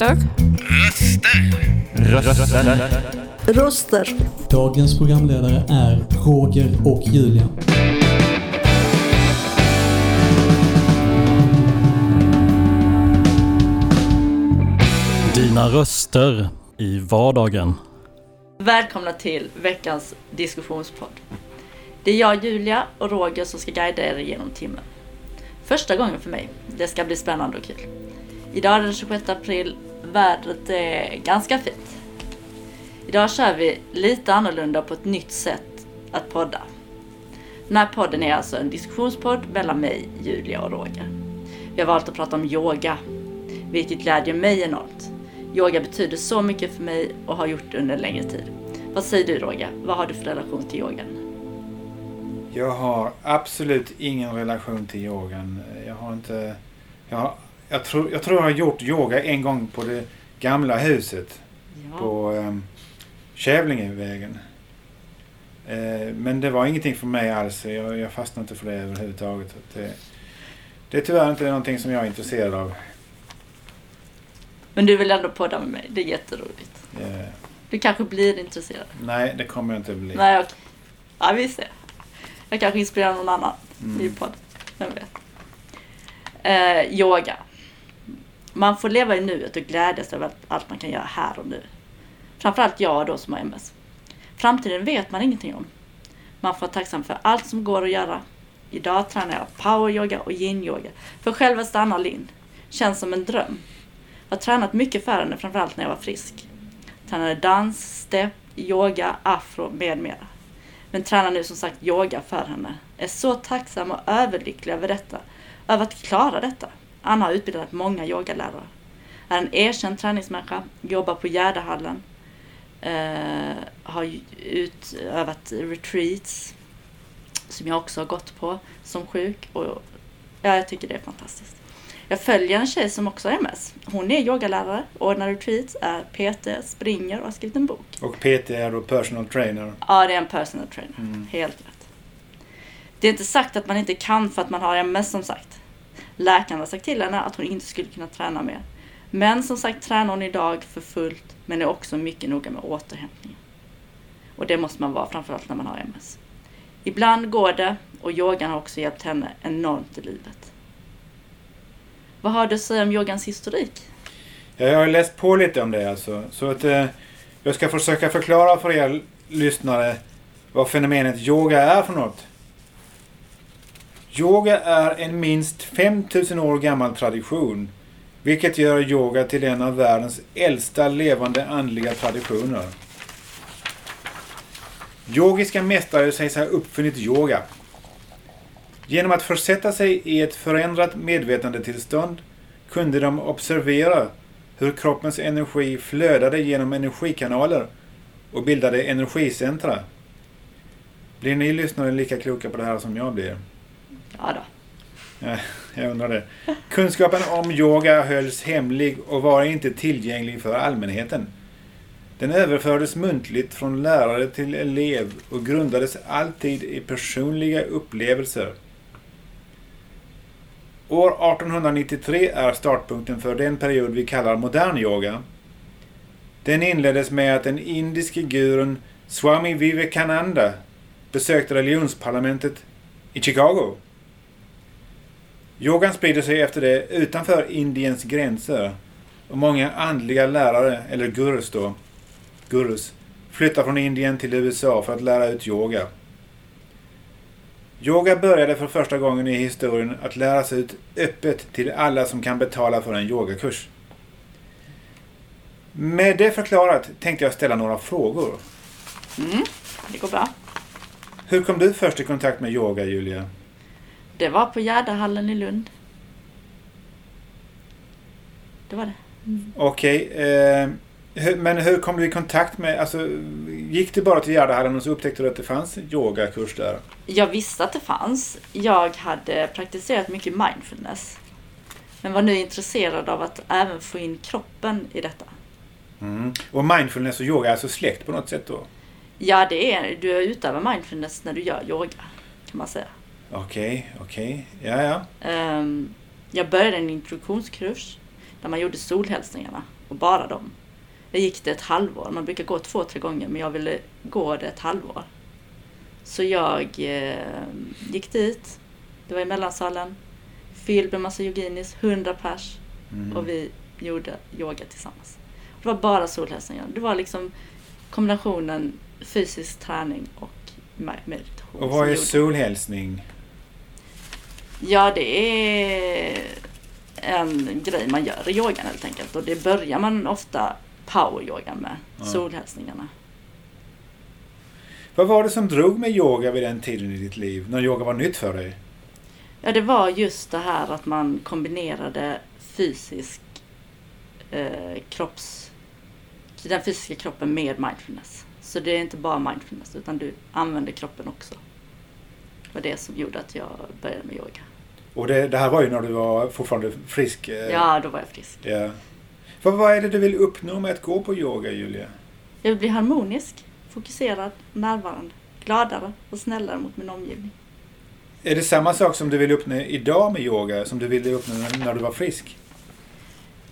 Röster. Röster. Röster. Röster. Dagens programledare är Roger och Julia. Dina röster i vardagen. Välkomna till veckans diskussionspodd. Det är jag, Julia och Roger som ska guida er genom timmen. Första gången för mig. Det ska bli spännande och kul. Idag är det den 26 april. Vädret är ganska fint. Idag kör vi lite annorlunda på ett nytt sätt att podda. Den här podden är alltså en diskussionspodd mellan mig, Julia och Roger. Vi har valt att prata om yoga, vilket glädjer mig enormt. Yoga betyder så mycket för mig och har gjort det under en längre tid. Vad säger du Roger? Vad har du för relation till yogan? Jag har absolut ingen relation till yogan. Jag har inte... Jag, har, jag, tror, jag tror jag har gjort yoga en gång på det gamla huset. Ja. På um, Kävlingevägen. Eh, men det var ingenting för mig alls. Jag, jag fastnade inte för det överhuvudtaget. Det, det är tyvärr inte någonting som jag är intresserad av. Men du vill ändå podda med mig? Det är jätteroligt. Eh, Du kanske blir intresserad? nej, det kommer jag inte bli. Nej, okej. Ja, vi ser. Jag kanske inspirerar någon annan Mm. i podd. Vem vet? Eh, yoga. Man får leva i nuet och glädjas över allt man kan göra här och nu. Framförallt jag då som har MS. Framtiden vet man ingenting om. Man får vara tacksam för allt som går att göra. Idag tränar jag poweryoga och yin-yoga för självaste Anna Lind. Känns som en dröm. Jag har tränat mycket för henne, framförallt när jag var frisk. Tränade dans, step, yoga, afro med mera. Men tränar nu som sagt yoga för henne. Är så tacksam och överlycklig över detta. Över att klara detta. Anna har utbildat många yogalärare. Är en erkänd träningsmänniska. Jobbar på Gärdehallen. Eh, har utövat retreats. Som jag också har gått på som sjuk. Och ja, jag tycker det är fantastiskt. Jag följer en tjej som också har MS. Hon är yogalärare, ordnar retreats, är PT, springer och har skrivit en bok. Och PT är då personal trainer. Ja, det är en personal trainer. Mm. Helt rätt. Det är inte sagt att man inte kan för att man har MS som sagt. Läkaren har sagt till henne att hon inte skulle kunna träna mer. Men som sagt tränar hon idag för fullt men är också mycket noga med återhämtning. Och det måste man vara framförallt när man har MS. Ibland går det och yogan har också hjälpt henne enormt i livet. Vad har du att säga om yogans historik? Jag har läst på lite om det alltså. Så att eh, jag ska försöka förklara för er lyssnare vad fenomenet yoga är för något. Yoga är en minst 5000 år gammal tradition. Vilket gör yoga till en av världens äldsta levande andliga traditioner. Yogiska mästare sägs ha uppfunnit yoga. Genom att försätta sig i ett förändrat medvetandetillstånd kunde de observera hur kroppens energi flödade genom energikanaler och bildade energicentra. Blir ni lyssnare lika kloka på det här som jag blir? Ja då. Eh, jag undrar det. Kunskapen om yoga hölls hemlig och var inte tillgänglig för allmänheten. Den överfördes muntligt från lärare till elev och grundades alltid i personliga upplevelser. År 1893 är startpunkten för den period vi kallar modern yoga. Den inleddes med att den indiske gurun Swami Vivekananda besökte religionsparlamentet i Chicago. Yogan sprider sig efter det utanför Indiens gränser och många andliga lärare, eller gurus då, gurus, flyttar från Indien till USA för att lära ut yoga. Yoga började för första gången i historien att läras ut öppet till alla som kan betala för en yogakurs. Med det förklarat tänkte jag ställa några frågor. Mm, det går bra. Hur kom du först i kontakt med yoga, Julia? Det var på Gärdehallen i Lund. Det var det. Okej, eh, hur- men hur kom du i kontakt med, alltså gick du bara till Gärdehallen och så upptäckte du att det fanns yogakurs där? Jag visste att det fanns. Jag hade praktiserat mycket mindfulness. Men var nu intresserad av att även få in kroppen i detta. Mm. Och mindfulness och yoga är alltså släkt på något sätt då? Ja, det är, du utövar mindfulness när du gör yoga, kan man säga. Okej, okej. Ja, ja. Ehm, Jag började en introduktionskurs där man gjorde solhälsningarna och bara dem. Det gick det ett halvår. Man brukar gå två, tre gånger men jag ville gå det ett halvår. Så jag eh, gick dit. Det var i mellansalen. Fylld med massa yoginis, 100 pers. Mm. Och vi gjorde yoga tillsammans. Det var bara solhälsningar. Det var liksom kombinationen fysisk träning och me- meditation. Och vad är solhälsning? Ja, det är en grej man gör i yogan helt enkelt. Och det börjar man ofta power-yoga med, Ja. solhälsningarna. Vad var det som drog med yoga vid den tiden i ditt liv? När yoga var nytt för dig? Ja, det var just det här att man kombinerade fysisk eh, kropps... Den fysiska kroppen med mindfulness. Så det är inte bara mindfulness, utan du använder kroppen också. Det var det som gjorde att jag började med yoga. Och det, det här var ju när du var fortfarande frisk. eh, Ja, då var jag frisk. ja. Vad, vad är det du vill uppnå med att gå på yoga, Julia? Jag vill bli harmonisk, fokuserad, närvarande, gladare och snällare mot min omgivning. Är det samma sak som du vill uppnå idag med yoga som du ville uppnå när du var frisk?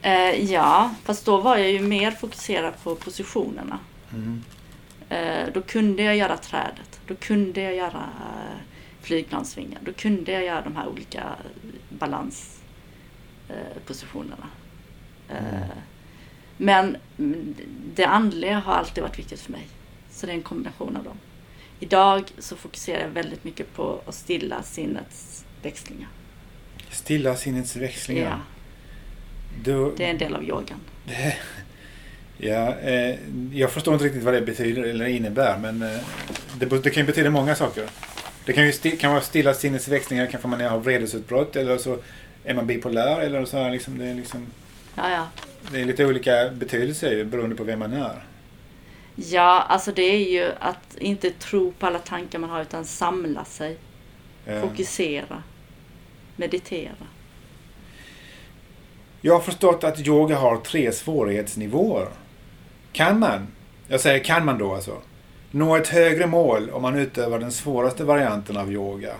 Eh, ja, fast då var jag ju mer fokuserad på positionerna. Mm. Eh, då kunde jag göra trädet. Då kunde jag göra eh, flygplansvingar. Då kunde jag göra de här olika balanspositionerna. Eh, positionerna. Mm. eh, men det andliga har alltid varit viktigt för mig. Så det är en kombination av dem. Idag så fokuserar jag väldigt mycket på att stilla sinnets växlingar. Stilla sinnets växlingar. Ja, Du, det är en del av yogan. ja, eh, jag förstår inte riktigt vad det betyder eller innebär men eh, det, det kan ju betyda många saker. Det kan ju sti, kan vara stilla sinnets växlingar, kanske man har vredesutbrott eller så är man bipolär eller så. här, Liksom, det, är liksom, Ja, ja. det är lite olika betydelser beroende på vem man är. Ja, alltså det är ju att inte tro på alla tankar man har utan samla sig, Eh, fokusera, meditera. Jag har förstått att yoga har tre svårighetsnivåer. Kan man, jag säger kan man då alltså, nå ett högre mål om man utövar den svåraste varianten av yoga?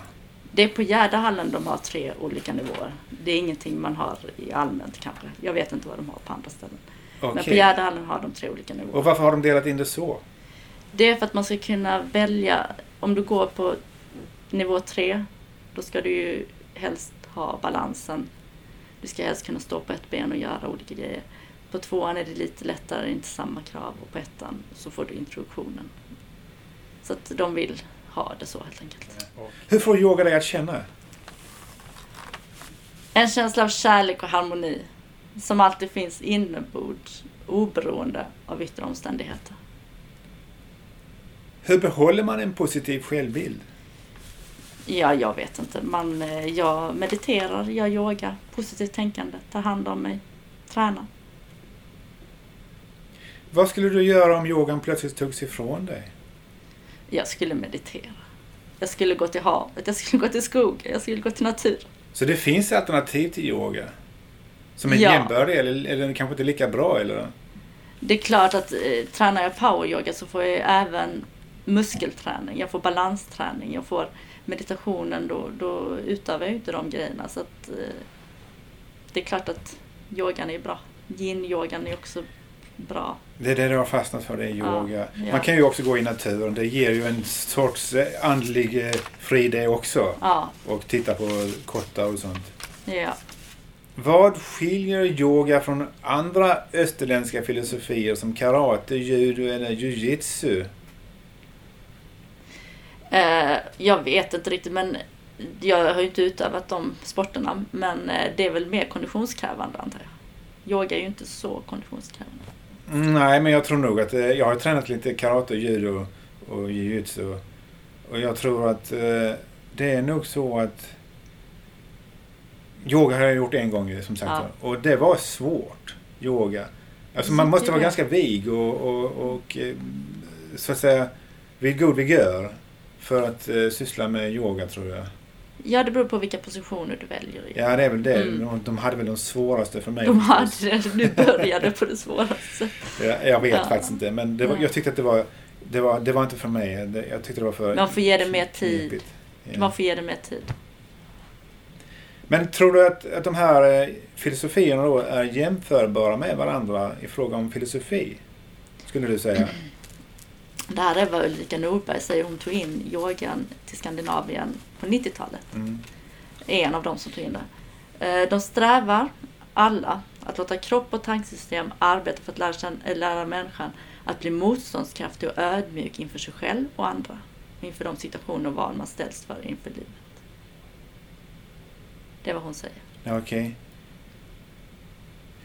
Det är på Gärdehallen de har tre olika nivåer. Det är ingenting man har i allmänt kanske. Jag vet inte vad de har på andra ställen. Men på Okej. Gärdehallen har de tre olika nivåer. Och varför har de delat in det så? Det är för att man ska kunna välja, om du går på nivå tre, då ska du ju helst ha balansen. Du ska helst kunna stå på ett ben och göra olika grejer. På tvåan är det lite lättare, inte samma krav. Och på ettan så får du introduktionen. Så att de vill ha det så helt enkelt. Hur får yoga dig att känna? En känsla av kärlek och harmoni som alltid finns inombords oberoende av yttre omständigheter. Hur behåller man en positiv självbild? Ja, jag vet inte. Man, eh, jag mediterar, jag yogar, positivt tänkande, tar hand om mig, tränar. Vad skulle du göra om yogan plötsligt togs ifrån dig? Jag skulle meditera. Jag skulle gå till havet, jag skulle gå till skogen, jag skulle gå till naturen. Så det finns alternativ till yoga? Som är Ja. jämbördiga eller, eller kanske inte lika bra? Eller? Det är klart att eh, tränar jag poweryoga så får jag även muskelträning, jag får balansträning, jag får meditationen, då, då utövar jag inte de grejerna. Så att, eh, det är klart att yogan är bra. Yin-yogan är också bra. Det är det du har fastnat för, det är yoga. ja. Man kan ju också gå i naturen. Det ger ju en sorts eh, andlig eh, fri det också. Ja, Och titta på kottar och sånt. ja. Vad skiljer yoga från andra österländska filosofier som karate, judo eller jujitsu? Eh, jag vet inte riktigt men jag har ju inte utövat de sporterna men det är väl mer konditionskrävande antar jag. Yoga är ju inte så konditionskrävande. Nej, men jag tror nog att... eh, Jag har tränat lite karate, judo och jujutsu. Och jag tror att eh, det är nog så att... Yoga har jag gjort en gång som sagt Ja. Och det var svårt. Yoga. Alltså man måste vara ganska vig och, och, och eh, så att säga vid god vigör för att syssla med yoga tror jag. Ja, det beror på vilka positioner du väljer. i. Ja, det är väl det. Mm. De, de hade väl de svåraste för mig. De hade det, du började på det svåraste. Jag, jag vet Ja. faktiskt inte, men var, jag tyckte att det var, det var, det var inte för mig. Jag tyckte det var för Man får ge det mer tid. Ja. Man får ge det mer tid. Men tror du att, att de här eh, filosofierna då är jämförbara med varandra i fråga om filosofi? Skulle du säga? Det här är vad Ulrika Norberg säger. Hon tog in yogan till Skandinavien på 90-talet. Mm. En av dem som tog in det. Eh, De strävar alla att låta kropp och tankesystem arbeta för att lära, känna, eller lära människan att bli motståndskraftig och ödmjuk inför sig själv och andra. Inför de situationer och val man ställs för inför livet. Det är vad hon säger. Okej.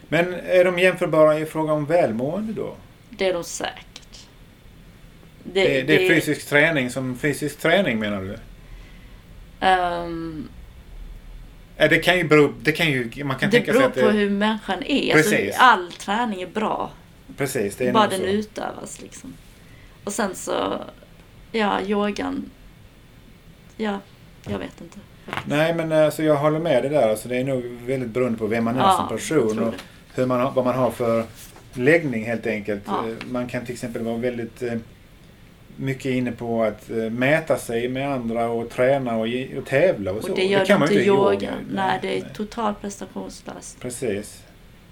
Men är de jämförbara i fråga om välmående då? Det är de säkert. Det, det, är fysisk träning som fysisk träning menar du? Ja, det kan ju bero, det kan ju, man kan det tänka sig beror att på det, hur människan är. Alltså, all träning är bra. Precis, det är bara den så. utövas liksom. Och sen så, ja, yogan. Ja, jag vet inte. Nej, men alltså, jag håller med dig där. Alltså, det är nog väldigt beroende på vem man är Ja, som person och hur man vad man har för läggning helt enkelt. Ja. Eh, Man kan till exempel vara väldigt mycket inne på att eh, mäta sig med andra och träna och, och tävla och, så. Och det gör kan du man inte i yoga. Nej, Nej, det är nej. totalt prestationslöst. Precis.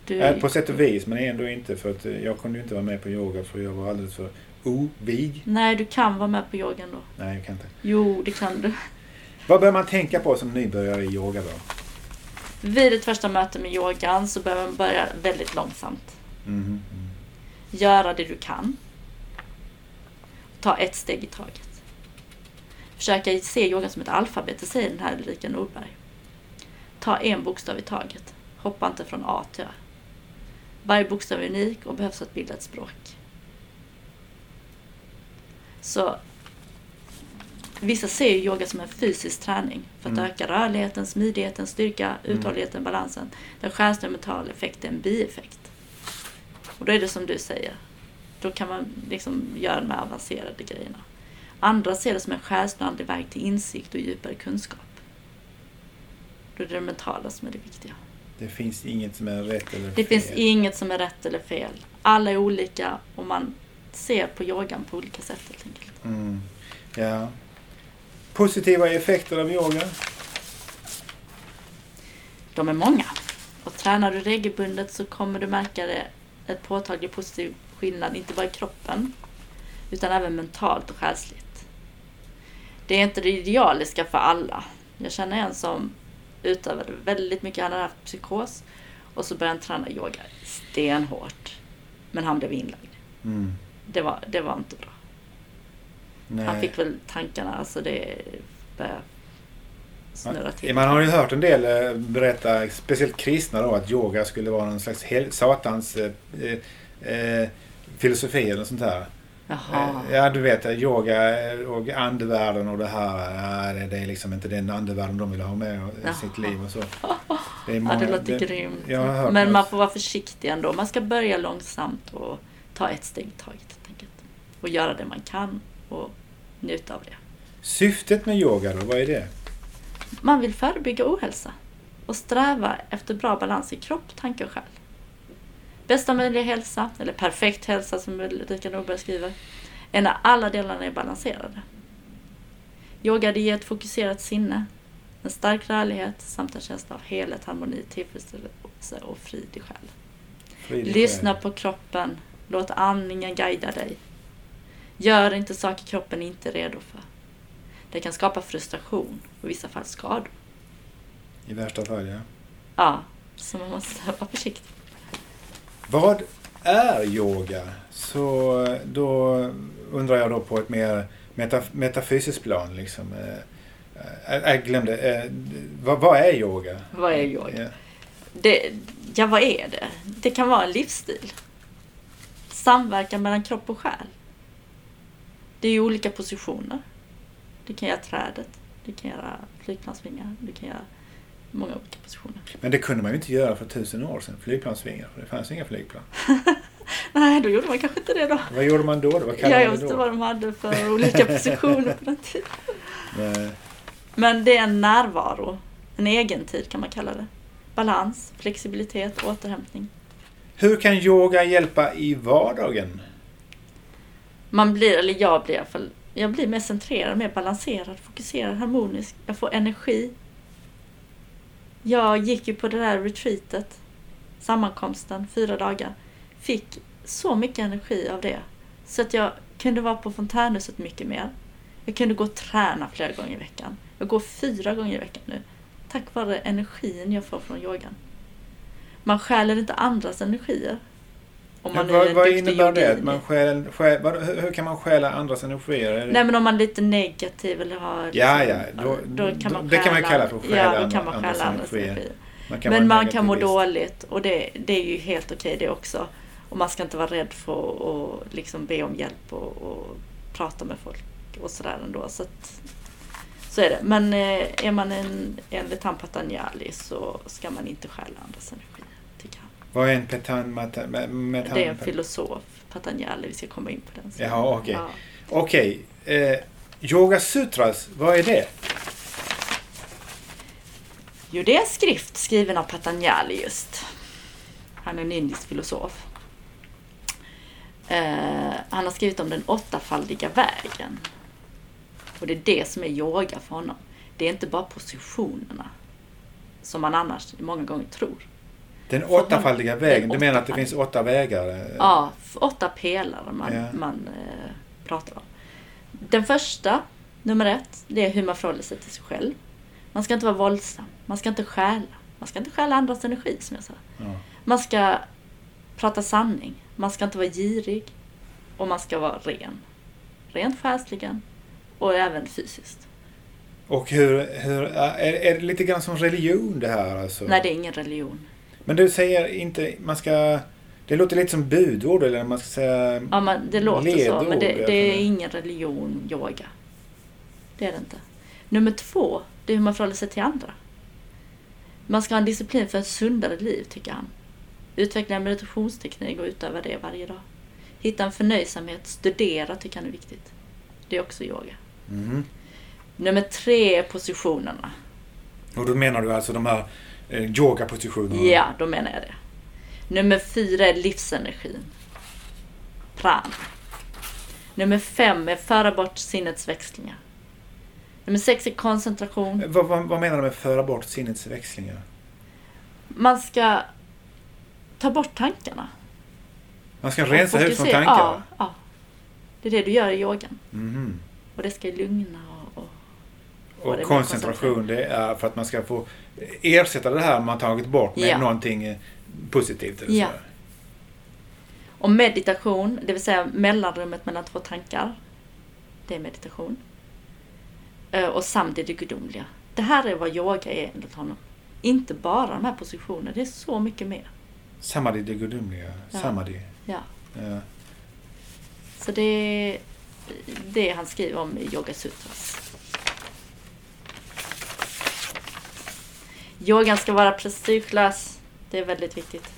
Du, Ja, på sätt och vis, men ändå inte. För att eh, jag kunde ju inte vara med på yoga för jag var alldeles för ovig. Nej, du kan vara med på yogan då. Nej, jag kan inte. Jo, det kan du. Vad bör man tänka på som nybörjare i yoga då? Vid ett första möte med yogan så behöver man börja väldigt långsamt. Mhm, mm. Göra det du kan. Ta ett steg i taget. Försöka se yogan som ett alfabet, det säger den här Ulrika Norberg. Ta en bokstav i taget. Hoppa inte från A till Ö. Varje bokstav är unik och behövs för att bilda ett språk. Så Vissa ser ju yoga som en fysisk träning för att Mm. öka rörligheten, smidigheten, styrka, uthålligheten, balansen. Den själsliga mentala effekt är en bieffekt. Och då är det som du säger. Då kan man liksom göra de här avancerade grejerna. Andra ser det som en själslig och andlig väg till insikt och djupare kunskap. Då är det det mentala som är det viktiga. Det finns inget som är rätt eller Det fel. finns inget som är rätt eller fel. Alla är olika och man ser på yogan på olika sätt helt enkelt. Mm. Ja. Positiva effekter av yoga? De är många. Och tränar du regelbundet så kommer du märka det, ett påtaglig positiv skillnad, inte bara i kroppen, utan även mentalt och själsligt. Det är inte det idealiska för alla. Jag känner en som utövade väldigt mycket, han hade haft psykos, och så började han träna yoga stenhårt. Men han blev inlagd. Mm. Det var, det var inte bra. Nej. Han fick väl tankarna, alltså det började snurra till. Man har ju hört en del eh, berätta, speciellt kristna då, att yoga skulle vara någon slags satans eh, eh, eh, filosofi eller sånt där. Jaha. Eh, Ja, du vet, eh, yoga och andevärlden och det här. Ja, det, det är liksom inte den andevärlden de vill ha med i sitt liv och så. Det är Ja, det låter grymt. Har hört Men man får vara försiktig ändå. Man ska börja långsamt och ta ett steg i taget helt enkelt. Och göra det man kan och njuta av det. Syftet med yoga då, vad är det? Man vill förebygga ohälsa och sträva efter bra balans i kropp, tanke och själ. Bästa möjliga hälsa, eller perfekt hälsa som Ulrika Norberg skriver, är när alla delarna är balanserade. Yoga det ger ett fokuserat sinne, en stark rörlighet samt en känsla av helhet, harmoni, tillfredsställelse och frid i själ. Frid Lyssna på kroppen. Låt andningen guida dig. Gör inte saker kroppen inte är redo för. Det kan skapa frustration och i vissa fall skador. I värsta fall, ja. Ja, så man måste vara försiktig. Vad är yoga? Så då undrar jag då på ett mer metaf metafysiskt plan. Liksom. Eh, eh, Jag glömde. eh, Vad, vad är yoga? Vad är yoga? Ja. Det, ja, vad är det? Det kan vara en livsstil. Samverkan mellan kropp och själ. Det är ju olika positioner. Du kan göra trädet, du kan göra flygplansvingar, du kan göra många olika positioner. Men det kunde man ju inte göra för tusen år sedan. Flygplansvingar. För det fanns inga flygplan. Nej, då gjorde man kanske inte det då. Vad gjorde man då? då? Vad Ja, kallade jag man vet inte vad de hade för olika positioner på den tiden. Nej. Men det är en närvaro. En egen tid kan man kalla det. Balans, flexibilitet, återhämtning. Hur kan yoga hjälpa i vardagen? Man blir, eller jag blir i alla fall, jag blir mer centrerad, mer balanserad, fokuserad, harmonisk. Jag får energi. Jag gick ju på det där retreatet, sammankomsten, fyra dagar. Fick så mycket energi av det. Så att jag kunde vara på fontänhuset mycket mer. Jag kunde gå och träna flera gånger i veckan. Jag går fyra gånger i veckan nu. Tack vare energin jag får från yogan. Man stjäler inte andras energier. Om man Ja, vad vad innebär det? Att man stjäl, stjäl, vad, hur, hur kan man stjäla andras energier? Nej men om man är lite negativ eller har... Ja, liksom- ja, då- då kan man det kan man stjäla- kalla för att stjäla Ja, då andra- kan man andras stjäla andras energier. energier. man Men man kan må dåligt och det, det är ju helt okej det också. Och man ska inte vara rädd för att liksom be om hjälp och, och prata med folk och sådär ändå. Så, att, så är det. Men eh, är man en, enligt han Patanjali så ska man inte stjäla andras energi, tycker han. Vad är en petan... Det är en filosof, Patanjali, vi ska komma in på den sen. Jaha, okej. Ja. Okej. Eh, Yoga Sutras, vad är det? Jo, det är en skrift skriven av Patanjali just. Han är en indisk filosof. Eh, han har skrivit om den åttafaldiga vägen. Och det är det som är yoga för honom. Det är inte bara positionerna. Som man annars många gånger tror. Den åttafaldiga vägen. Du menar att det finns åtta vägar? Ja, åtta pelare man, Ja. man eh, pratar om. Den första, nummer ett, det är hur man förhåller sig till sig själv. Man ska inte vara våldsam. Man ska inte stjäla. Man ska inte stjäla andras energi som jag sa. Ja. Man ska prata sanning. Man ska inte vara girig. Och man ska vara ren. Rent själsligen och även fysiskt. Och hur... hur är, är det lite grann som religion det här alltså? Nej, det är ingen religion. Men du säger inte... Man ska... Det låter lite som budord eller man ska säga... Ja, man, det låter så, ledord, men det, det är ingen religion, yoga. Det är det inte. Nummer två, det är hur man förhåller sig till andra. Man ska ha en disciplin för ett sundare liv, tycker han. Utveckla en meditationsteknik och utöva det varje dag. Hitta en förnöjsamhet, studera tycker han är viktigt. Det är också yoga. Mhm. Nummer tre är positionerna. Och då menar du alltså de här eh, yogapositionerna? Ja, då menar jag det. Nummer fyra är livsenergin. Prana. Nummer fem är föra bort sinnets växlingar. Nummer sex är koncentration. Eh, Vad, vad, vad menar du med föra bort sinnets växlingar? Man ska ta bort tankarna. Man ska rensa huvudet från fokusera- tankar? Ja, ja. Det är det du gör i yogan. Mhm. Och det ska lugna och... koncentration det är för att man ska få ersätta det här man tagit bort med Ja. någonting positivt. Eller Ja. så. Och meditation, det vill säga mellanrummet mellan två tankar. Det är meditation. Eh, Och samtidigt det gudomliga. Det här är vad yoga är enligt honom. Inte bara de här positionerna, det är så mycket mer. Samadhi, det gudomliga. Ja. Samadhi. Ja. Ja. Så det är det han skriver om i Yoga Sutras. Yogan ska vara prestigelös. Det är väldigt viktigt.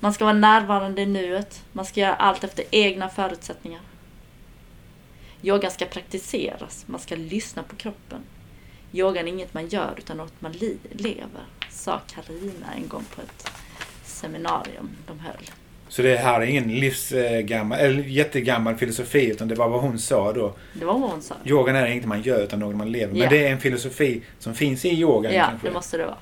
Man ska vara närvarande i nuet. Man ska göra allt efter egna förutsättningar. Yogan ska praktiseras. Man ska lyssna på kroppen. Yogan är inget man gör utan något man lever, sa Karina en gång på ett seminarium de höll. Så det här är ingen livsgammal, eller jättegammal filosofi utan det var vad hon sa då. Det var vad hon sa. Yogan är inget man gör utan något man lever. Men det är en filosofi som finns i yogan Ja, kanske. det måste det vara.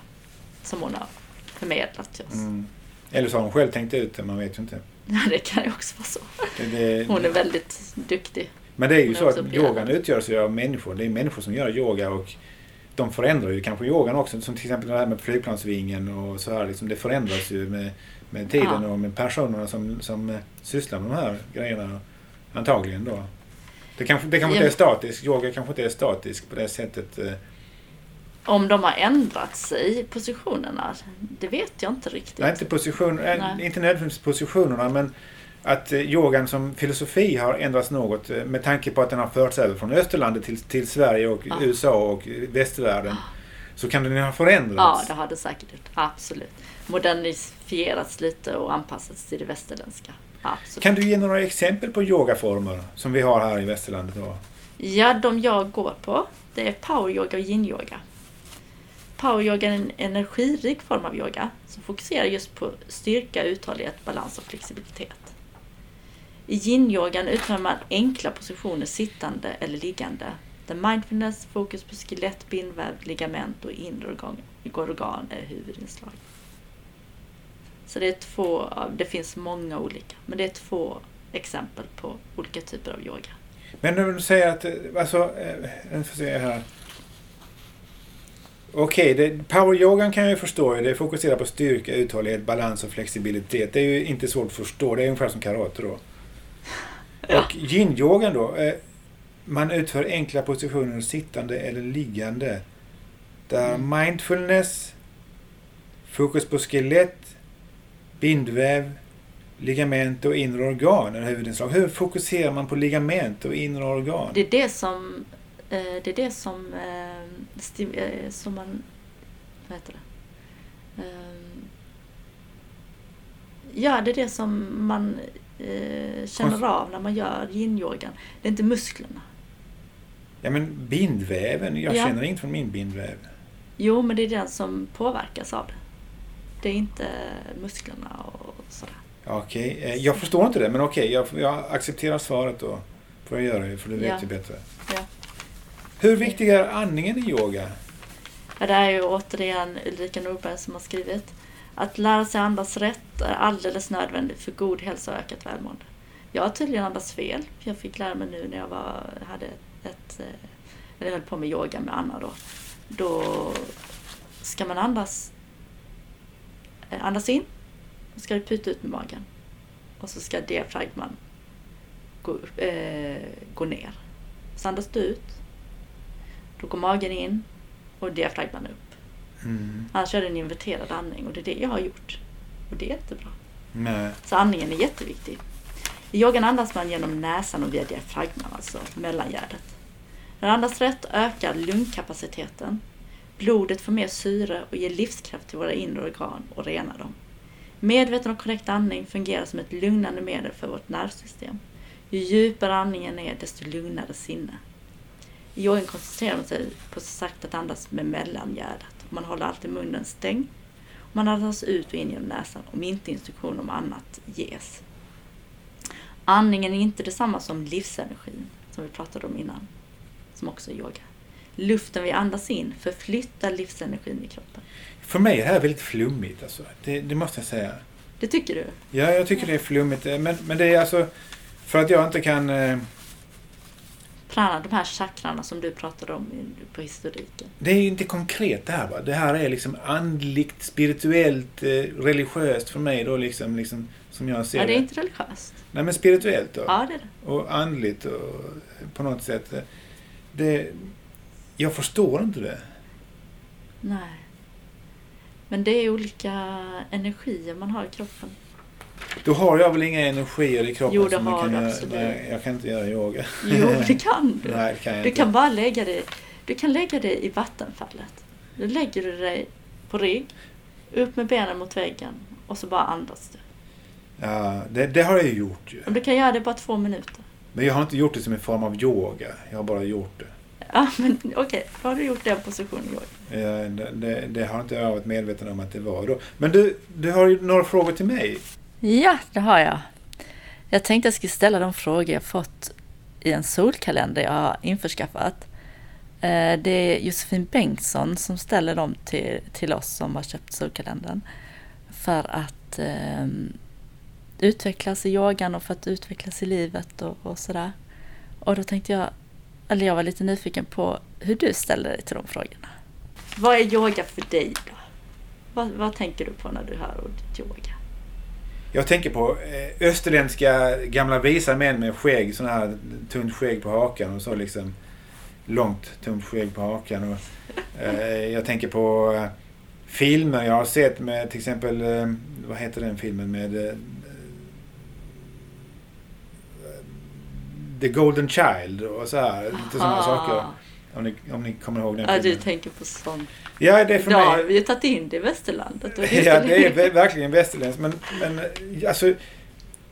Som hon har förmedlat till oss. Mm. Eller så har hon själv tänkt ut det, man vet ju inte. Ja, det kan ju också vara så. Det, det, Hon är väldigt duktig. Men det är ju hon så att yogan utgörs ju av människor. Det är människor som gör yoga och de förändrar ju kanske yogan också. Som till exempel det här med flygplansvingen och så här. Liksom, det förändras ju med, med tiden Ja. och med personerna som, som eh, sysslar med de här grejerna. Antagligen då. Det kanske, det kanske Ja. inte är statiskt. Yoga kanske inte är statisk på det sättet. eh. Om de har ändrat sig, positionerna, det vet jag inte riktigt. Nej, inte, position, eh, Nej. inte nödvändigtvis positionerna men att yogan som filosofi har ändrats något med tanke på att den har förts över från Österlandet till, till Sverige och Ja. USA och västvärlden. Så kan den ha Ja, förändrats. det har det säkert. Absolut. Modernifierats lite och anpassats till det västerländska. Absolut. Kan du ge några exempel på yogaformer som vi har här i västerlandet? Då? Ja, de jag går på, det är poweryoga och yin-yoga. Poweryoga är en energirik form av yoga som fokuserar just på styrka, uthållighet, balans och flexibilitet. I yin-yogan utför man enkla positioner sittande eller liggande där mindfulness, fokus på skelett, bindväv, ligament och inre organ organ är huvudinslag. Så det är två, det finns många olika, men det är två exempel på olika typer av yoga. Men när du säger att, eh, alltså, eh, jag får se här. Okej, det- poweryogan kan jag ju förstå. Det fokuserar på styrka, uthållighet, balans och flexibilitet. Det är ju inte svårt att förstå. Det är ungefär som karate då. Ja. Och yin-yogan då. Man utför enkla positioner sittande eller liggande. Där Mm. mindfulness, fokus på skelett, bindväv, ligament och inre organ är huvudinslag. Hur fokuserar man på ligament och inre organ? Det är det som, eh, det är det som, eh, eh, som man, vad heter det? Eh, ja, det är det som man känner av när man gör yin-yogan. Det är inte musklerna. Ja men bindväven, jag Ja. känner inget från min bindväv. Jo, men det är den som påverkas av det. Det är inte musklerna och sådär. Okej, eh, jag förstår inte det men okej, jag, jag accepterar svaret då. Får jag göra det för du vet Ja. ju bättre. Ja. Hur viktig är andningen i yoga? Ja, det är ju återigen Ulrika Nordberg som har skrivit. Att lära sig andas rätt är alldeles nödvändigt för god hälsa och ökat välmående. Jag har tydligen andats fel. Jag fick lära mig nu när jag var, hade ett, eh, eller höll på med yoga med Anna då. Då ska man andas, eh, andas in, och ska du puta ut med magen. Och så ska diafragman gå, eh, gå ner. Så andas du ut, då går magen in och diafragman upp. Mm. Annars är det en inverterad andning och det är det jag har gjort. Och det är jättebra. Nej. Så andningen är jätteviktig. I yogan andas man genom näsan och via diafragman, alltså mellangärdet. När man andas rätt ökar lungkapaciteten. Blodet får mer syre och ger livskraft till våra inre organ och renar dem. Medveten och korrekt andning fungerar som ett lugnande medel för vårt nervsystem. Ju djupare andningen är, desto lugnare sinne. I yogan koncentrerar man sig på sagt att andas med mellangärdet. Man håller alltid munnen stängd. Man andas ut och in genom näsan om inte instruktion om annat ges. Andningen är inte detsamma som livsenergin, som vi pratade om innan, som också är yoga. Luften vi andas in förflyttar livsenergin i kroppen. För mig är det här väldigt flummigt alltså. Det, det måste jag säga. Det tycker du? Ja, jag tycker det är flummigt. eh, Men, men det är alltså för att jag inte kan... eh, Prana, de här chakrarna som du pratade om på historiken. Det är ju inte konkret det här va. Det här är liksom andligt, spirituellt, eh, religiöst för mig då liksom, liksom som jag ser Ja, det är inte religiöst. Nej men spirituellt då. Ja, det är det. Och andligt och på något sätt. eh, Det, jag förstår inte det. Nej. Men det är olika energier man har i kroppen. Då har jag väl inga energier i kroppen Jo, det har kan du absolut. Nej, jag kan inte göra yoga. Jo, det kan du. Nej, det kan jag Du inte. kan bara lägga det, du kan lägga det i vattenfallet. Då lägger du dig på rygg, upp med benen mot väggen och så bara andas du. Ja, det, det har jag ju gjort ju. Du kan göra det bara två minuter. Men jag har inte gjort det som en form av yoga. Jag har bara gjort det. Ja, men okej, då har du gjort den positionen yoga. Eh, Det, det, det har inte jag varit medveten om att det var då. Men du, du har ju några frågor till mig. Ja, det har jag. Jag tänkte jag skulle ställa de frågor jag fått i en solkalender jag har införskaffat. Eh, Det är Josefin Bengtsson som ställer dem till, till oss som har köpt solkalendern. För att eh, utvecklas i yogan och för att utvecklas i livet och, och sådär. Och då tänkte jag, eller jag var lite nyfiken på hur du ställer dig till de frågorna. Vad är yoga för dig då? Vad, vad tänker du på när du hör ordet yoga? Jag tänker på eh, österländska gamla visa män med skägg, sån här tunt skägg på hakan och så liksom långt tunt skägg på hakan. Och, eh, jag tänker på eh, filmer jag har sett med till exempel, eh, vad heter den filmen med eh, The Golden Child och så här. Lite sådana Aha. saker. Om ni, om ni kommer ihåg den Ja, du filmen. tänker på sånt. Ja, det är för Då mig. har vi ju tagit in det i västerlandet. Ja, det är ver- verkligen västerländskt. Men, men alltså,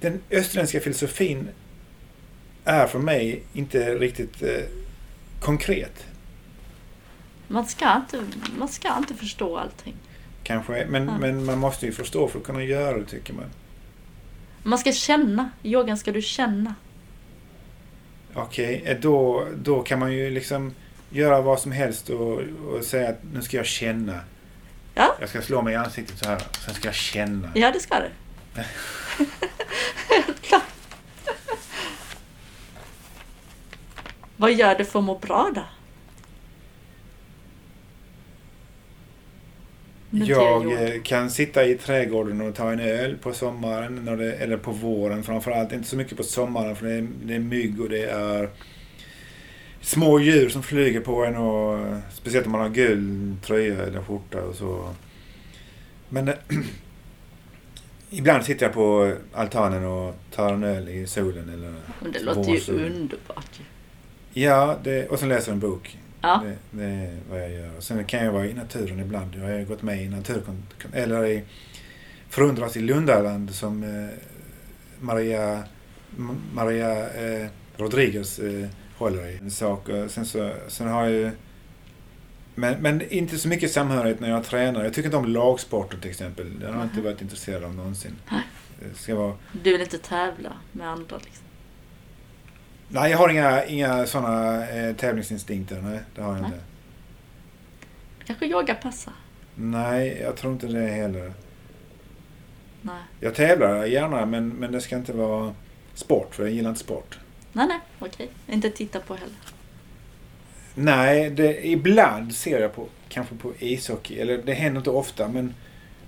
den österländska filosofin är för mig inte riktigt eh, konkret. man, ska inte, man ska inte förstå allting. Kanske, men, Ja. men man måste ju förstå för att kunna göra det, tycker man. Man ska känna. Yogan ska du känna. Okej, eh, då, då kan man ju liksom göra vad som helst och, och säga att nu ska jag känna. Ja. Jag ska slå mig i ansiktet så här. Sen ska jag känna. Ja, det ska du. Helt klart. Vad gör du för att må bra då? Nu till Jag eh, kan sitta i trädgården och ta en öl på sommaren när det, eller på våren framförallt. Inte så mycket på sommaren för det är, det är mygg och det är små djur som flyger på en och speciellt om man har gul tröja eller skjorta och så. Men eh, ibland sitter jag på altanen och tar en öl i solen eller Men det låter ju underbart. Ja, det, och sen läser jag en bok. Ja. Det, det är vad jag gör. Sen kan jag vara i naturen ibland. Jag har gått med i naturkon... Eller i Förundras i Lundaland som eh, Maria, Maria eh, Rodriguez eh, håller i. En sak. Sen, så, sen har jag ju... Men, men inte så mycket samhörighet när jag tränar. Jag tycker inte om lagsporter till exempel. Det har jag inte varit intresserad av någonsin. Det ska vara... Du vill inte tävla med andra liksom. Nej, jag har inga, inga sådana eh, tävlingsinstinkter. Nej, det har jag Nej. inte. Kanske yoga passar? Nej, jag tror inte det heller. Nej. Jag tävlar gärna men, men det ska inte vara sport för jag gillar inte sport. Nej, nej, okej. Inte titta på heller. Nej, det, ibland ser jag på kanske på ishockey. Eller det händer inte ofta men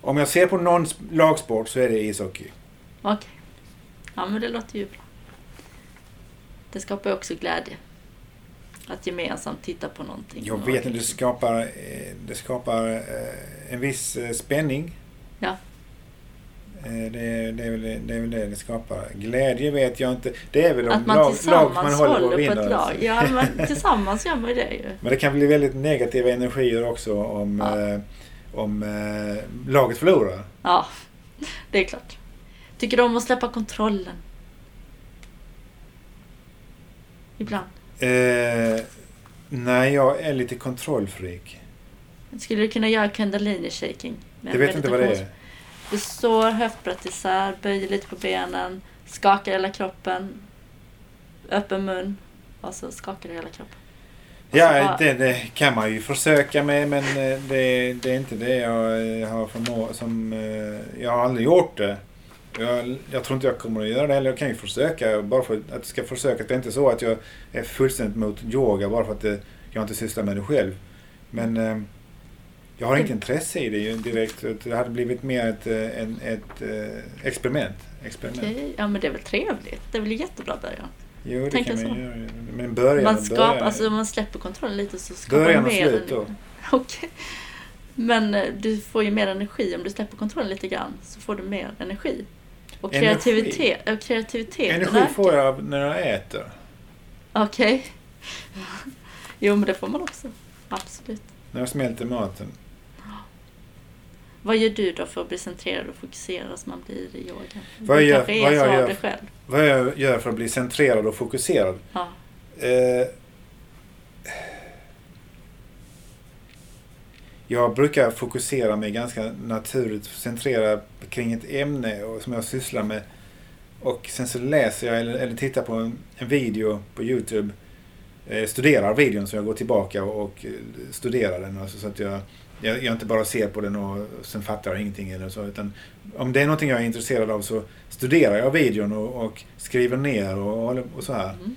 om jag ser på någon sp- lagsport så är det ishockey. Okej. Ja, men det låter ju bra. Det skapar ju också glädje. Att gemensamt titta på någonting. Jag vet inte, det skapar, eh, det skapar eh, en viss eh, spänning. Ja. Det, det, är väl, det är väl det det skapar. Glädje vet jag inte. Det är väl om Att man lag, lag man håller på håller på vinna. ett lag. Ja, men tillsammans gör man ju det ju. Men det kan bli väldigt negativa energier också om, Ja. eh, om eh, laget förlorar. Ja, det är klart. Tycker du om att släppa kontrollen? Ibland. Eh, nej, jag är lite kontrollfreak. Skulle du kunna göra kundalini shaking? med Jag vet inte vad det är. Du står höftbrett isär, böjer lite på benen, skakar hela kroppen, öppen mun och så skakar du hela kroppen. Och Ja, bara- det, det kan man ju försöka med men eh, det, det är inte det jag eh, har förmå som eh, Jag har aldrig gjort det. Jag, jag tror inte jag kommer att göra det heller. Jag kan ju försöka bara för att jag ska försöka. Det är inte så att jag är fullständigt mot yoga bara för att det, jag inte sysslar med det själv. Men eh, jag har inte intresse i det direkt. Det hade blivit mer ett, eh, en, ett eh, experiment. experiment. Okej, ja men det är väl trevligt. Det är väl jättebra början. Jo, det Tänker kan man så. göra. Men början, Man skapar, början, alltså man släpper kontrollen lite så skapar början man och mer slut då. Okej. Men eh, du får ju mer energi om du släpper kontrollen lite grann. Så får du mer energi. Och Energi? kreativitet. Och kreativiteten Energi får jag när jag äter. Okej. Jo men det får man också. Absolut. När jag smälter maten. Vad gör du då för att bli centrerad och fokuserad som man blir i yoga? Vad jag- är vad jag gör-. Vad jag gör för att bli centrerad och fokuserad? Ja. Eh, jag brukar fokusera mig ganska naturligt, centrera kring ett ämne och, som jag sysslar med. Och sen så läser jag eller, eller tittar på en, en video på Youtube. Eh, studerar videon så jag går tillbaka och, och studerar den. Alltså så att jag, jag, jag inte bara ser på den och sen fattar jag ingenting eller så. Utan om det är någonting jag är intresserad av så studerar jag videon och, och skriver ner och, och så här. Mm.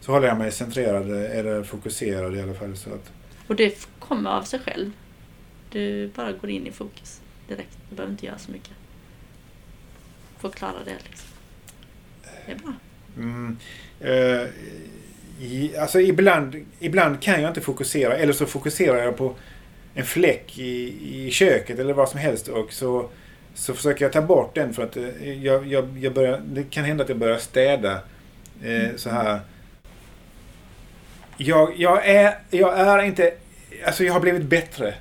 Så håller jag mig centrerad eller fokuserad i alla fall. Så att, Och det kommer av sig själv. Du bara går in i fokus direkt. Du behöver inte göra så mycket. Förklara det liksom. Det är bra. mm, eh, i, alltså ibland, ibland kan jag inte fokusera eller så fokuserar jag på en fläck i, i köket eller vad som helst och så, så försöker jag ta bort den för att eh, jag, jag, jag börjar, det kan hända att jag börjar städa eh, så här. Jag, jag, är, jag är inte, alltså jag har blivit bättre.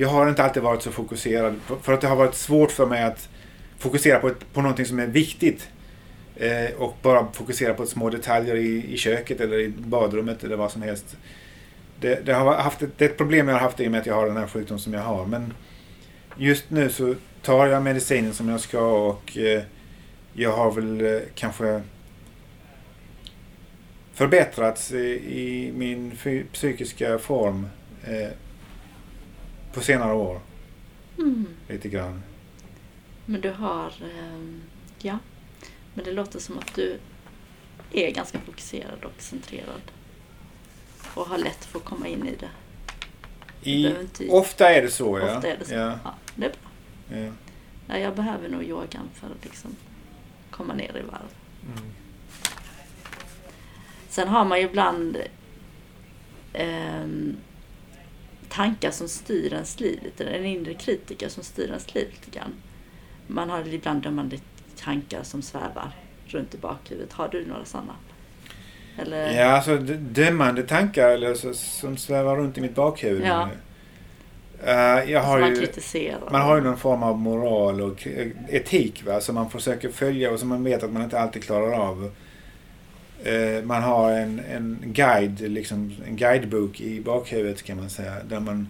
Jag har inte alltid varit så fokuserad för- att det har varit svårt för mig att fokusera på, ett, på någonting som är viktigt. Eh, och bara fokusera på små detaljer i, i köket eller i badrummet eller vad som helst. Det, det, har haft ett, det är ett problem jag har haft i och med att jag har den här sjukdomen som jag har. Men just nu så tar jag medicinen som jag ska och eh, jag har väl eh, kanske förbättrats i, i min psykiska form eh, på senare år. lite grann. Men du har, ehm, ja, men det låter som att du är ganska fokuserad och centrerad. Och har lätt för att komma in i det. I, inte- ofta är det så, ja. Ofta är det så. Ja, Ja, det är bra. ja. Ja, jag behöver nog yogan för att liksom komma ner i varv. Mm. Sen har man ju ibland ehm, tankar som styr ens liv lite. En inre kritiker som styr ens liv lite grann. Man har ibland dömande tankar som svävar runt i bakhuvudet. Har du några sådana? Eller? Ja, alltså dömande tankar eller så, som svävar runt i mitt bakhuvud. Ja. Eh, jag som har man ju, kritiserar? man har ju någon form av moral och etik va, som man försöker följa och som man vet att man inte alltid klarar av. Eh, man har en, en guide, liksom en guidebok i bakhuvudet kan man säga. Där man,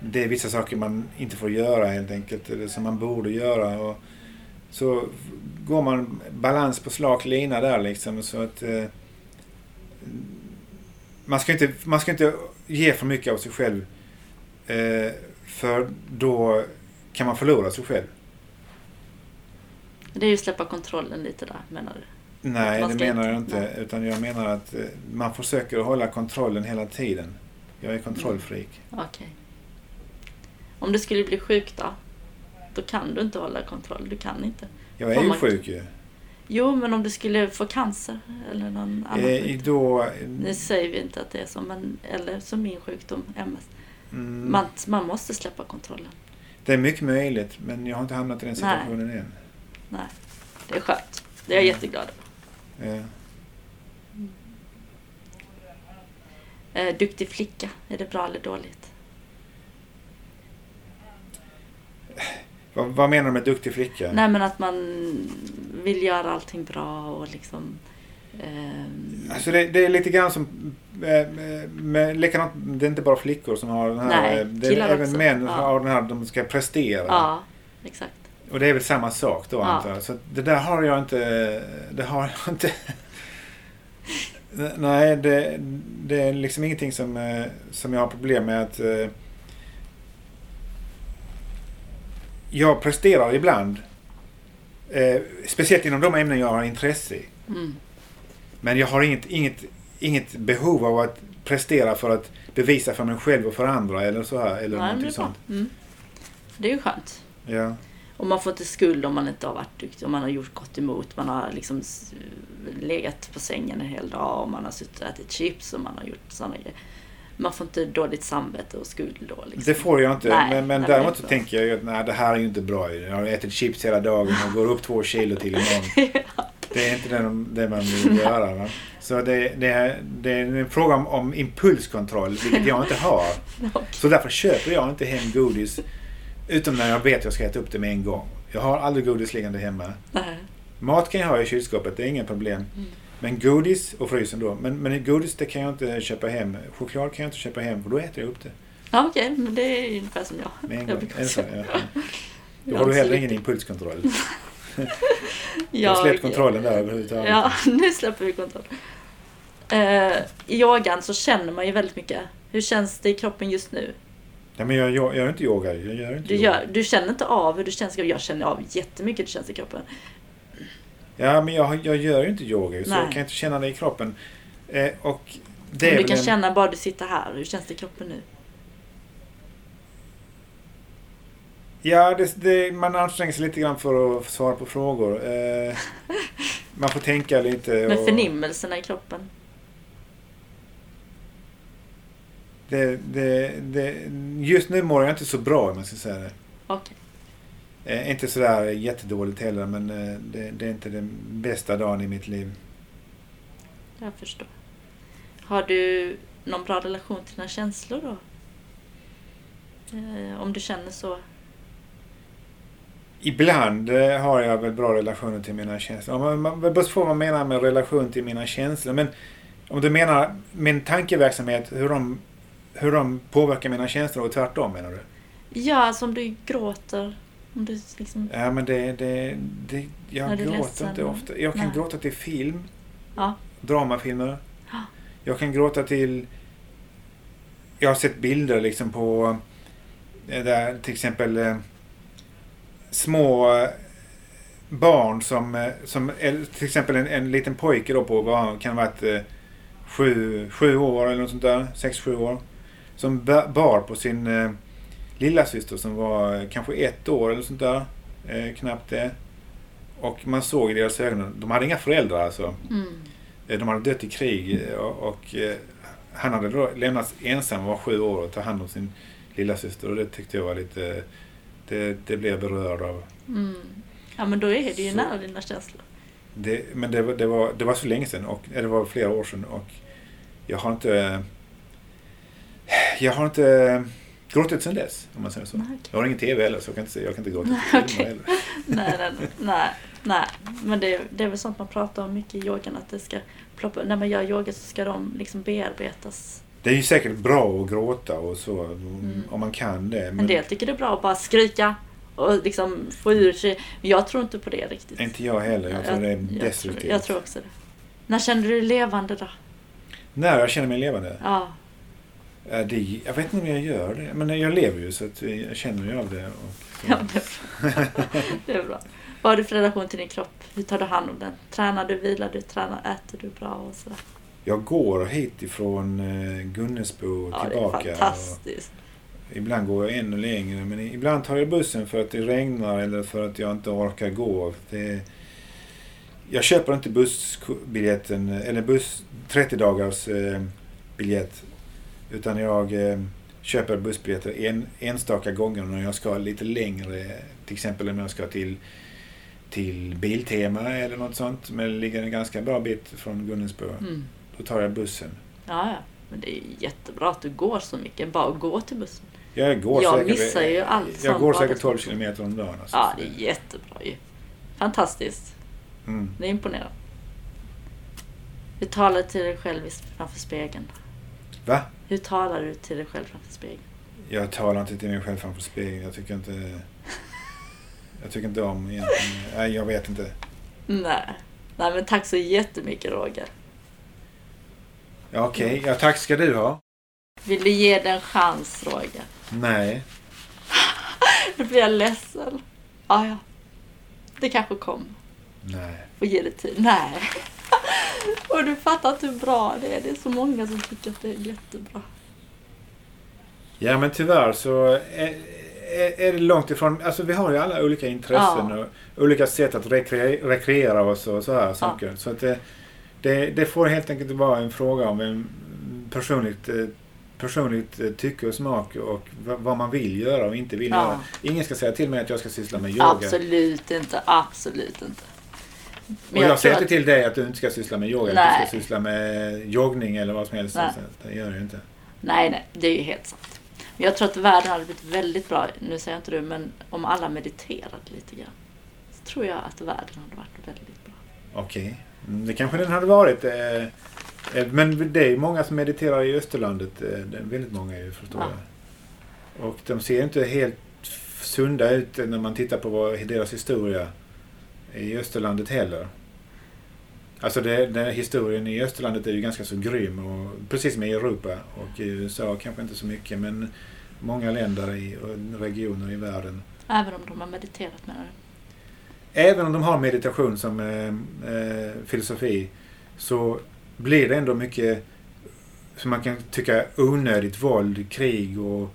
det är vissa saker man inte får göra helt enkelt, eller som man borde göra. Och så går man balans på slak lina där liksom. Så att eh, man, ska inte, man ska inte ge för mycket av sig själv. Eh, för då kan man förlora sig själv. Det är ju släppa kontrollen lite där, menar du? Nej, det menar jag inte. nej. Utan jag menar att eh, man försöker hålla kontrollen hela tiden. Jag är kontrollfreak. Okej. Om du skulle bli sjuk då? Då kan du inte hålla kontroll. Du kan inte. Jag är ju sjuk ju. Jo, men om du skulle få cancer eller någon annan Eh, sjukdom. då, Nu säger vi inte att det är så, men, eller som min sjukdom, MS. mm, Man, man måste släppa kontrollen. det är mycket möjligt, men jag har inte hamnat i den Nej. situationen än. Nej, det är skönt. Det är jag jätteglad över. Eh, Eh, duktig flicka, är det bra eller dåligt? vad, vad menar du med duktig flicka? Nej, men att man vill göra allting bra och liksom... ehm, Alltså det, det är lite grann som... Eh, med, likadant, det är inte bara flickor som har den här... Nej, eh, det är även också. män som Ja. har den här, de ska prestera. ja, exakt. Och det är väl samma sak då Ja. antar jag. Så det där har jag inte... Det har jag inte... Nej, det, det är liksom ingenting som, eh, som jag har problem med att... eh, Jag presterar ibland. Eh, speciellt inom de ämnen jag har intresse i. Mm. Men jag har inget, inget, inget behov av att prestera för att bevisa för mig själv och för andra eller så här. Eller Nej, någonting sånt. Mm. Det är ju skönt. Ja. Och man får inte skuld om man inte har varit duktig, om man har gjort gott emot. Man har liksom legat på sängen en hel dag och man har suttit och ätit chips och man har gjort sådana grejer. Man får inte dåligt samvete och skuld då. Liksom. Det får jag inte. Nej, men men nej, däremot så tänker jag ju att nej, det här är ju inte bra. Jag har ätit chips hela dagen och går upp två kilo till imorgon. Det är inte det, det man vill göra. Va? Så det, det, är, det är en fråga om, om impulskontroll, vilket jag inte har. Så därför köper jag inte hem godis utom när jag vet att jag ska äta upp det med en gång. Jag har aldrig godis liggande hemma. Nej. Mat kan jag ha i kylskåpet, det är inga problem. Mm. Men godis och frysen då. Men, men godis det kan jag inte köpa hem. Choklad kan jag inte köpa hem för då äter jag upp det Ja, okej, men det är ungefär som jag. med en jag gång. så? också- Ja. Då Jag har du heller ingen impulskontroll. Du har släppt kontrollen där överhuvudtaget. Ja, nu släpper vi kontroll. Eh, I yogan så känner man ju väldigt mycket. Hur känns det i kroppen just nu? Ja, men jag, jag, jag gör inte yoga. Jag gör inte Du, yoga. gör, du känner inte av hur det känns. Jag känner av jättemycket hur det känns i kroppen. Ja, men jag, jag gör ju inte yoga så jag kan inte känna det i kroppen. Eh, och det Men du kan en- känna bara du sitter här. Hur känns det i kroppen nu? Ja, det, det, man anstränger sig lite grann för att svara på frågor. Eh, man får tänka lite. Och- förnimmelserna i kroppen? Det, det, det, just nu mår jag inte så bra om jag ska säga det. Okej. Eh, inte sådär jättedåligt heller men eh, det, det är inte den bästa dagen i mitt liv. Jag förstår. Har du någon bra relation till dina känslor då? Eh, om du känner så. Ibland eh, har jag väl bra relationer till mina känslor. Man, man, det beror på vad man menar med relation till mina känslor. Men om du menar min tankeverksamhet, hur de, hur de påverkar mina känslor och tvärtom menar du? Ja, alltså om du gråter. Om du liksom... Ja men det, det, det jag gråter ledsen inte ofta. Jag kan Nej. gråta till film, Ja. dramafilmer. Ja. Jag kan gråta till... Jag har sett bilder liksom på... eh, Där, till exempel... eh, små eh, barn som, som till exempel en, en liten pojke då på vad kan ha varit sju, sju år eller något sånt där, sex, sju år. Som ba- bar på sin eh, lilla syster som var eh, kanske ett år eller sånt där. Eh, knappt det. Och man såg i deras ögon, de hade inga föräldrar alltså. Mm. Eh, De hade dött i krig eh, och, och han hade då lämnats ensam, var sju år och ta hand om sin lilla syster och det tyckte jag var lite, det, det blev jag berörd av. Mm. Ja men då är det ju Så- nära dina känslor. Det, men det, var- det, var, det var så länge sedan, och, det var flera år sedan och jag har inte jag har inte gråtit sedan dess, om man säger så. Okej. Jag har ingen TV heller så jag kan inte, jag kan inte gråta på filmer heller. nej, nej, nej, nej. Men det, det är väl sånt man pratar om mycket i yogan att det ska ploppa, när man gör yoga så ska de liksom bearbetas. Det är ju säkert bra att gråta och så, Mm. om man kan det. En Men del tycker det är bra att bara skrika och liksom få ur sig. Men jag tror inte på det riktigt. inte jag heller. Jag tror det är jag, tror, destruktivt. jag tror också det. När känner du dig levande då? När jag känner mig levande? Ja. Ja, det, jag vet inte om jag gör det. Men jag lever ju så jag känner ju av det. Och. Ja, det, är bra. det är bra. Vad har du för relation till din kropp? Hur tar du hand om den? Tränar du, vilar du, tränar, äter du bra och sådär? Jag går hit ifrån eh, Gunnesbo Ja, det är tillbaka. fantastiskt. Ibland går jag ännu längre. Men ibland tar jag bussen för att det regnar eller för att jag inte orkar gå. Det, jag köper inte bussbiljetten, eller buss 30 dagars eh, biljett. Utan jag eh, köper bussbiljetter en, enstaka gånger när jag ska lite längre. Till exempel om jag ska till, till Biltema eller något sånt. Men det ligger en ganska bra bit från Gunnesbo. Mm. Då tar jag bussen. Ja, ja. Men det är jättebra att du går så mycket. Bara gå till bussen. Jag går Jag säkert, missar ju allt Jag går säkert arbetsplatsen. 12 kilometer om dagen. Alltså, Ja, det är jättebra ju. Fantastiskt. Mm. Det är imponerande. Hur talar du till dig själv framför spegeln? Va? Hur talar du till dig själv framför spegeln? Jag talar inte till mig själv framför spegeln. Jag tycker inte... Jag tycker inte om egentligen... Nej, jag vet inte. Nej. Nej, men tack så jättemycket Roger. Ja, Okej, ja, tack ska du ha. Vill du ge den en chans Roger? Nej. Nu blir jag ledsen. Ja, ja. Det kanske kommer. Nej. Och ge det tid. Nej. Och du fattar inte hur bra det är. Det är så många som tycker att det är jättebra. Ja, men tyvärr så är, är, är det långt ifrån... Alltså vi har ju alla olika intressen Ja. och olika sätt att rekre, rekreera oss och så här saker. Så att det, det, det får helt enkelt vara en fråga om en personligt, eh, personligt eh, tycke och smak och vad vad man vill göra och inte vill Ja. göra. Ingen ska säga till mig att jag ska syssla med yoga. Absolut inte. Absolut inte. Och jag, säger att- inte till dig att du inte ska syssla med yoga. Att Nej. du ska syssla med joggning eller vad som helst. Nej. Det gör ju inte. Nej, nej, det är ju helt sant. Men jag tror att världen hade blivit väldigt bra, nu säger jag inte du, men om alla mediterade lite grann. Så tror jag att världen hade varit väldigt bra. Okej. Mm, Det kanske den hade varit. eh, eh, Men det är många som mediterar i Österlandet. eh, Det är väldigt många ju, förstår Ja. jag. Och de ser inte helt sunda ut när man tittar på deras historia i Österlandet heller. Alltså det, den här historien i Österlandet är ju ganska så grym. Och, precis som i Europa och i USA kanske inte så mycket. Men många länder i, och regioner i världen. Även om de har mediterat menar du? Även om de har meditation som eh, eh, filosofi så blir det ändå mycket som man kan tycka onödigt våld, krig och